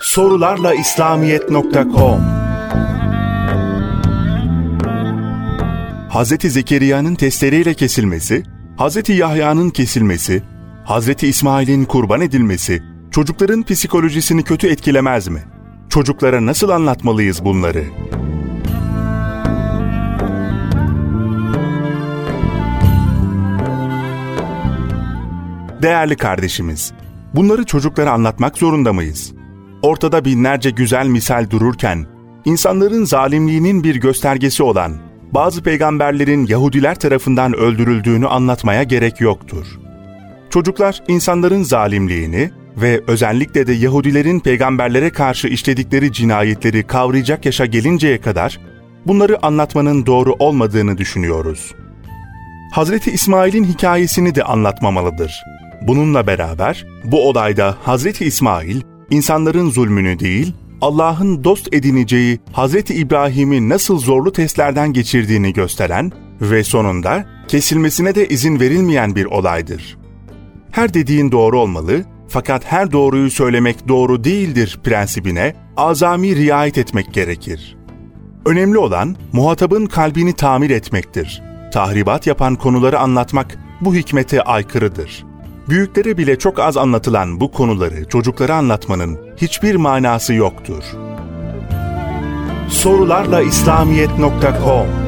sorularla İslamiyet.com Hz. Zekeriya'nın testereyle kesilmesi, Hz. Yahya'nın kesilmesi, Hz. İsmail'in kurban edilmesi, çocukların psikolojisini kötü etkilemez mi? Çocuklara nasıl anlatmalıyız bunları? Değerli kardeşimiz, bunları çocuklara anlatmak zorunda mıyız? Ortada binlerce güzel misal dururken, insanların zalimliğinin bir göstergesi olan bazı peygamberlerin Yahudiler tarafından öldürüldüğünü anlatmaya gerek yoktur. Çocuklar insanların zalimliğini ve özellikle de Yahudilerin peygamberlere karşı işledikleri cinayetleri kavrayacak yaşa gelinceye kadar bunları anlatmanın doğru olmadığını düşünüyoruz. Hazreti İsmail'in hikayesini de anlatmamalıdır. Bununla beraber bu olayda Hazreti İsmail insanların zulmünü değil, Allah'ın dost edineceği Hazreti İbrahim'i nasıl zorlu testlerden geçirdiğini gösteren ve sonunda kesilmesine de izin verilmeyen bir olaydır. Her dediğin doğru olmalı fakat her doğruyu söylemek doğru değildir prensibine azami riayet etmek gerekir. Önemli olan muhatabın kalbini tamir etmektir. Tahribat yapan konuları anlatmak bu hikmete aykırıdır. Büyüklere bile çok az anlatılan bu konuları çocuklara anlatmanın hiçbir manası yoktur. Sorularla İslamiyet.com